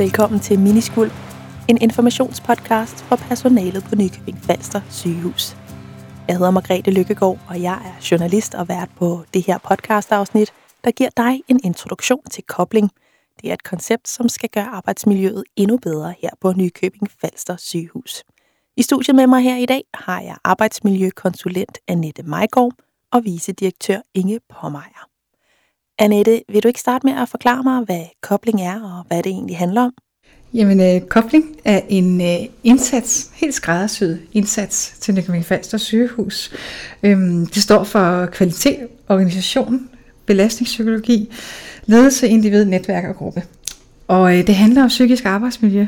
velkommen til Miniskuld, en informationspodcast for personalet på Nykøbing Falster sygehus. Jeg hedder Margrethe Lykkegaard, og jeg er journalist og vært på det her podcastafsnit, der giver dig en introduktion til kobling. Det er et koncept, som skal gøre arbejdsmiljøet endnu bedre her på Nykøbing Falster sygehus. I studiet med mig her i dag har jeg arbejdsmiljøkonsulent Annette Majgaard og vicedirektør Inge Pommeyer. Annette, vil du ikke starte med at forklare mig, hvad kobling er og hvad det egentlig handler om? Jamen, øh, kobling er en øh, indsats, helt skræddersyet indsats til Nykøbing Falster sygehus. Øhm, det står for kvalitet, organisation, belastningspsykologi, ledelse, individ, netværk og gruppe. Og øh, det handler om psykisk arbejdsmiljø.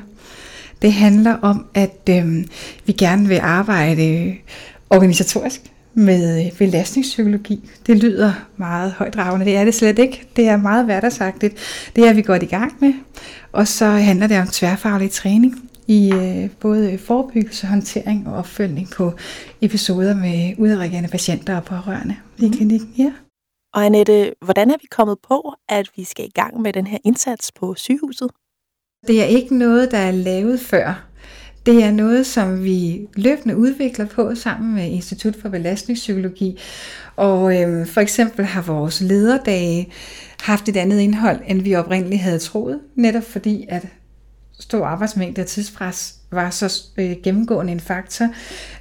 Det handler om, at øh, vi gerne vil arbejde øh, organisatorisk med øh, belastningspsykologi. Det lyder meget højdragende. Det er det slet ikke. Det er meget hverdagsagtigt. Det er vi godt i gang med. Og så handler det om tværfaglig træning i øh, både forebyggelse, håndtering og opfølgning på episoder med udreagerende patienter og pårørende i mm. klinikken. Ja. Og Annette, hvordan er vi kommet på, at vi skal i gang med den her indsats på sygehuset? Det er ikke noget, der er lavet før. Det er noget, som vi løbende udvikler på sammen med Institut for Belastningspsykologi. Og øhm, for eksempel har vores lederdage haft et andet indhold, end vi oprindeligt havde troet, netop fordi at stor arbejdsmængde og tidspres var så øh, gennemgående en faktor.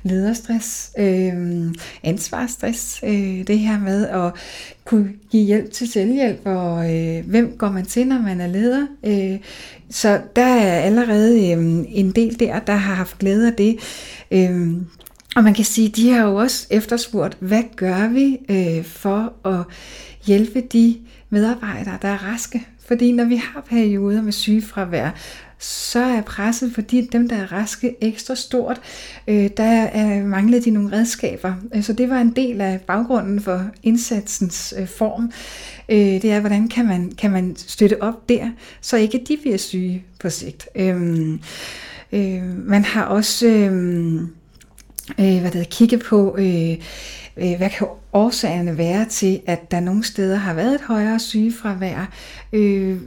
Lederstress, øh, ansvarsstress, øh, det her med at kunne give hjælp til selvhjælp, og øh, hvem går man til, når man er leder. Øh, så der er allerede øh, en del der, der har haft glæde af det. Øh, og man kan sige, de har jo også efterspurgt, hvad gør vi øh, for at hjælpe de medarbejdere, der er raske? Fordi når vi har perioder med sygefravær, så er presset for de, dem, der er raske, ekstra stort. Øh, der er manglede de nogle redskaber. Øh, så det var en del af baggrunden for indsatsens øh, form. Øh, det er, hvordan kan man, kan man støtte op der, så ikke de bliver syge på sigt. Øh, øh, man har også øh, øh, hvad det kigge på... Øh, øh, hvad kan årsagerne være til, at der nogle steder har været et højere sygefravær? Øh,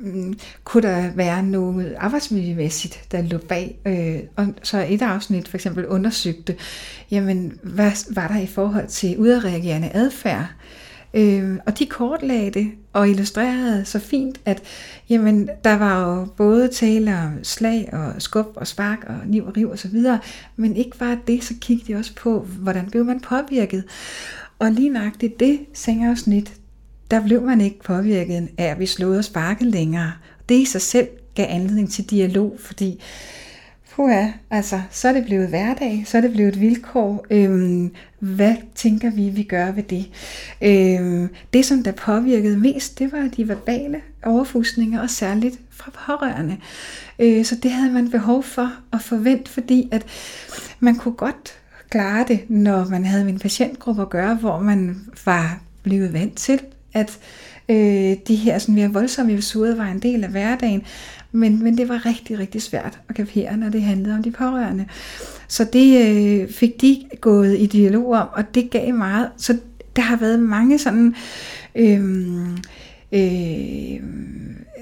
Mm, kunne der være noget arbejdsmiljømæssigt, der lå bag. Øh, og så et afsnit for eksempel undersøgte, jamen hvad var der i forhold til udadreagerende adfærd? Øh, og de kortlagde det og illustrerede så fint, at jamen, der var jo både tale om slag og skub og spark og niv og riv og så videre, men ikke bare det, så kiggede de også på, hvordan blev man påvirket. Og lige nøjagtigt det sengeafsnit, der blev man ikke påvirket af at vi slåede og sparkede længere. Det i sig selv gav anledning til dialog, fordi puha, altså, så er det blevet hverdag, så er det blevet et vilkår. Øhm, hvad tænker vi, vi gør ved det? Øhm, det, som der påvirkede mest, det var de verbale overfusninger, og særligt fra pårørende. Øh, så det havde man behov for at forvente, fordi at man kunne godt klare det, når man havde med en patientgruppe at gøre, hvor man var blevet vant til at øh, de her sådan mere voldsomme episoder var en del af hverdagen, men, men det var rigtig, rigtig svært at kapere, når det handlede om de pårørende. Så det øh, fik de gået i dialog om, og det gav meget. Så der har været mange sådan... Øh, øh,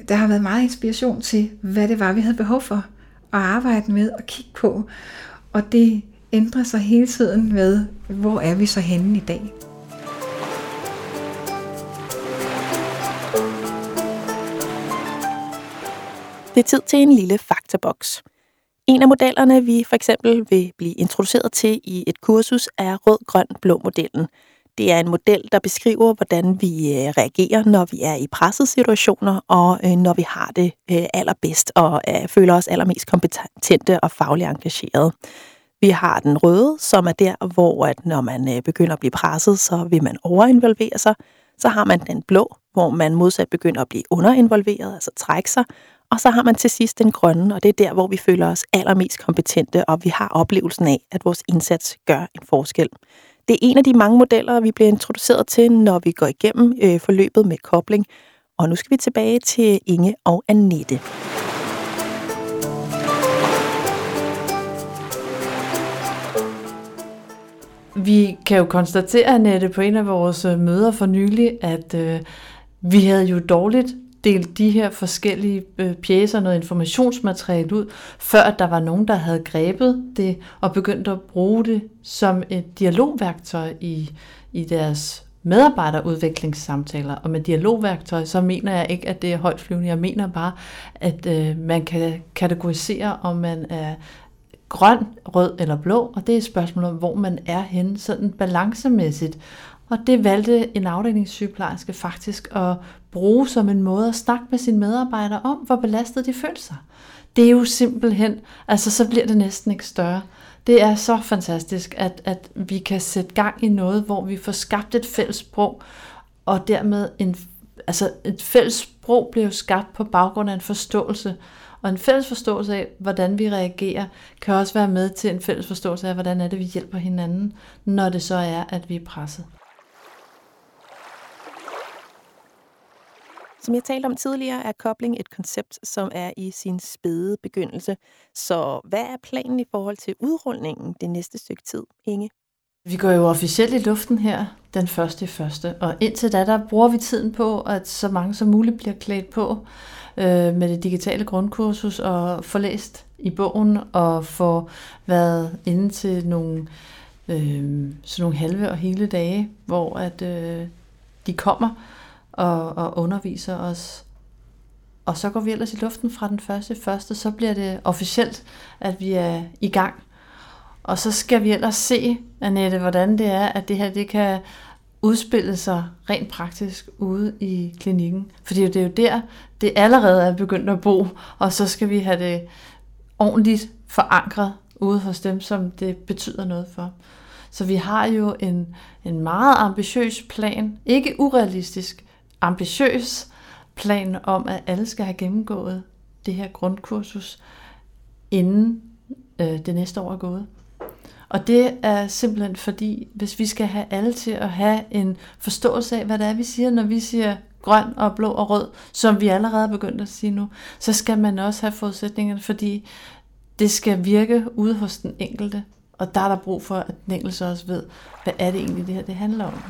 der har været meget inspiration til, hvad det var, vi havde behov for at arbejde med og kigge på. Og det ændrer sig hele tiden med, hvor er vi så henne i dag. Det er tid til en lille faktaboks. En af modellerne, vi for eksempel vil blive introduceret til i et kursus, er rød-grøn-blå-modellen. Det er en model, der beskriver, hvordan vi øh, reagerer, når vi er i pressede situationer, og øh, når vi har det øh, allerbedst og føler os allermest kompetente og fagligt engagerede. Vi har den røde, som er der, hvor at når man begynder at blive presset, så vil man overinvolvere sig. Så har man den blå, hvor man modsat begynder at blive underinvolveret, altså trække sig. Og så har man til sidst den grønne, og det er der, hvor vi føler os allermest kompetente, og vi har oplevelsen af, at vores indsats gør en forskel. Det er en af de mange modeller, vi bliver introduceret til, når vi går igennem øh, forløbet med kobling. Og nu skal vi tilbage til Inge og Annette. Vi kan jo konstatere, Annette, på en af vores møder for nylig, at øh, vi havde jo dårligt delt de her forskellige øh, pjæser, noget informationsmateriale ud, før der var nogen, der havde grebet det og begyndt at bruge det som et dialogværktøj i, i deres medarbejderudviklingssamtaler. Og med dialogværktøj, så mener jeg ikke, at det er højt flyvende. Jeg mener bare, at øh, man kan kategorisere, om man er grøn, rød eller blå, og det er et spørgsmål om, hvor man er henne, sådan balancemæssigt. Og det valgte en afdelingssygeplejerske faktisk at bruge som en måde at snakke med sine medarbejdere om, hvor belastet de følte sig. Det er jo simpelthen, altså så bliver det næsten ikke større. Det er så fantastisk, at, at vi kan sætte gang i noget, hvor vi får skabt et fælles sprog, og dermed en, altså et fælles sprog bliver jo skabt på baggrund af en forståelse. Og en fælles forståelse af, hvordan vi reagerer, kan også være med til en fælles forståelse af, hvordan er det, vi hjælper hinanden, når det så er, at vi er presset. Som jeg talte om tidligere, er kobling et koncept, som er i sin spæde begyndelse. Så hvad er planen i forhold til udrulningen det næste stykke tid, Inge? Vi går jo officielt i luften her den første i første, og indtil da, der bruger vi tiden på, at så mange som muligt bliver klædt på øh, med det digitale grundkursus og få læst i bogen og få været inde til nogle, øh, sådan nogle halve og hele dage, hvor at øh, de kommer og, og underviser os. Og så går vi ellers i luften fra den første første, så bliver det officielt, at vi er i gang. Og så skal vi ellers se, Annette, hvordan det er, at det her det kan udspille sig rent praktisk ude i klinikken. Fordi det er jo der, det allerede er begyndt at bo, og så skal vi have det ordentligt forankret ude hos dem, som det betyder noget for. Så vi har jo en, en meget ambitiøs plan, ikke urealistisk, ambitiøs plan om, at alle skal have gennemgået det her grundkursus, inden øh, det næste år er gået. Og det er simpelthen fordi, hvis vi skal have alle til at have en forståelse af, hvad det er, vi siger, når vi siger grøn og blå og rød, som vi allerede er begyndt at sige nu, så skal man også have forudsætningerne, fordi det skal virke ude hos den enkelte. Og der er der brug for, at den enkelte også ved, hvad er det egentlig, det her det handler om.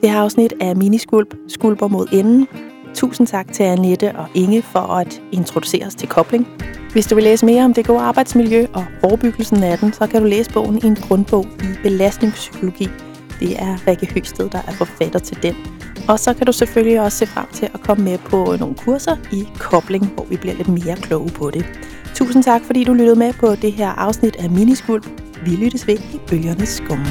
Det her afsnit af Miniskulp skulper mod enden. Tusind tak til Annette og Inge for at introducere os til kobling. Hvis du vil læse mere om det gode arbejdsmiljø og forebyggelsen af den, så kan du læse bogen i en grundbog i belastningspsykologi. Det er Rikke Høgsted, der er forfatter til den. Og så kan du selvfølgelig også se frem til at komme med på nogle kurser i kobling, hvor vi bliver lidt mere kloge på det. Tusind tak, fordi du lyttede med på det her afsnit af Miniskulp. Vi lyttes ved i bølgernes skumme.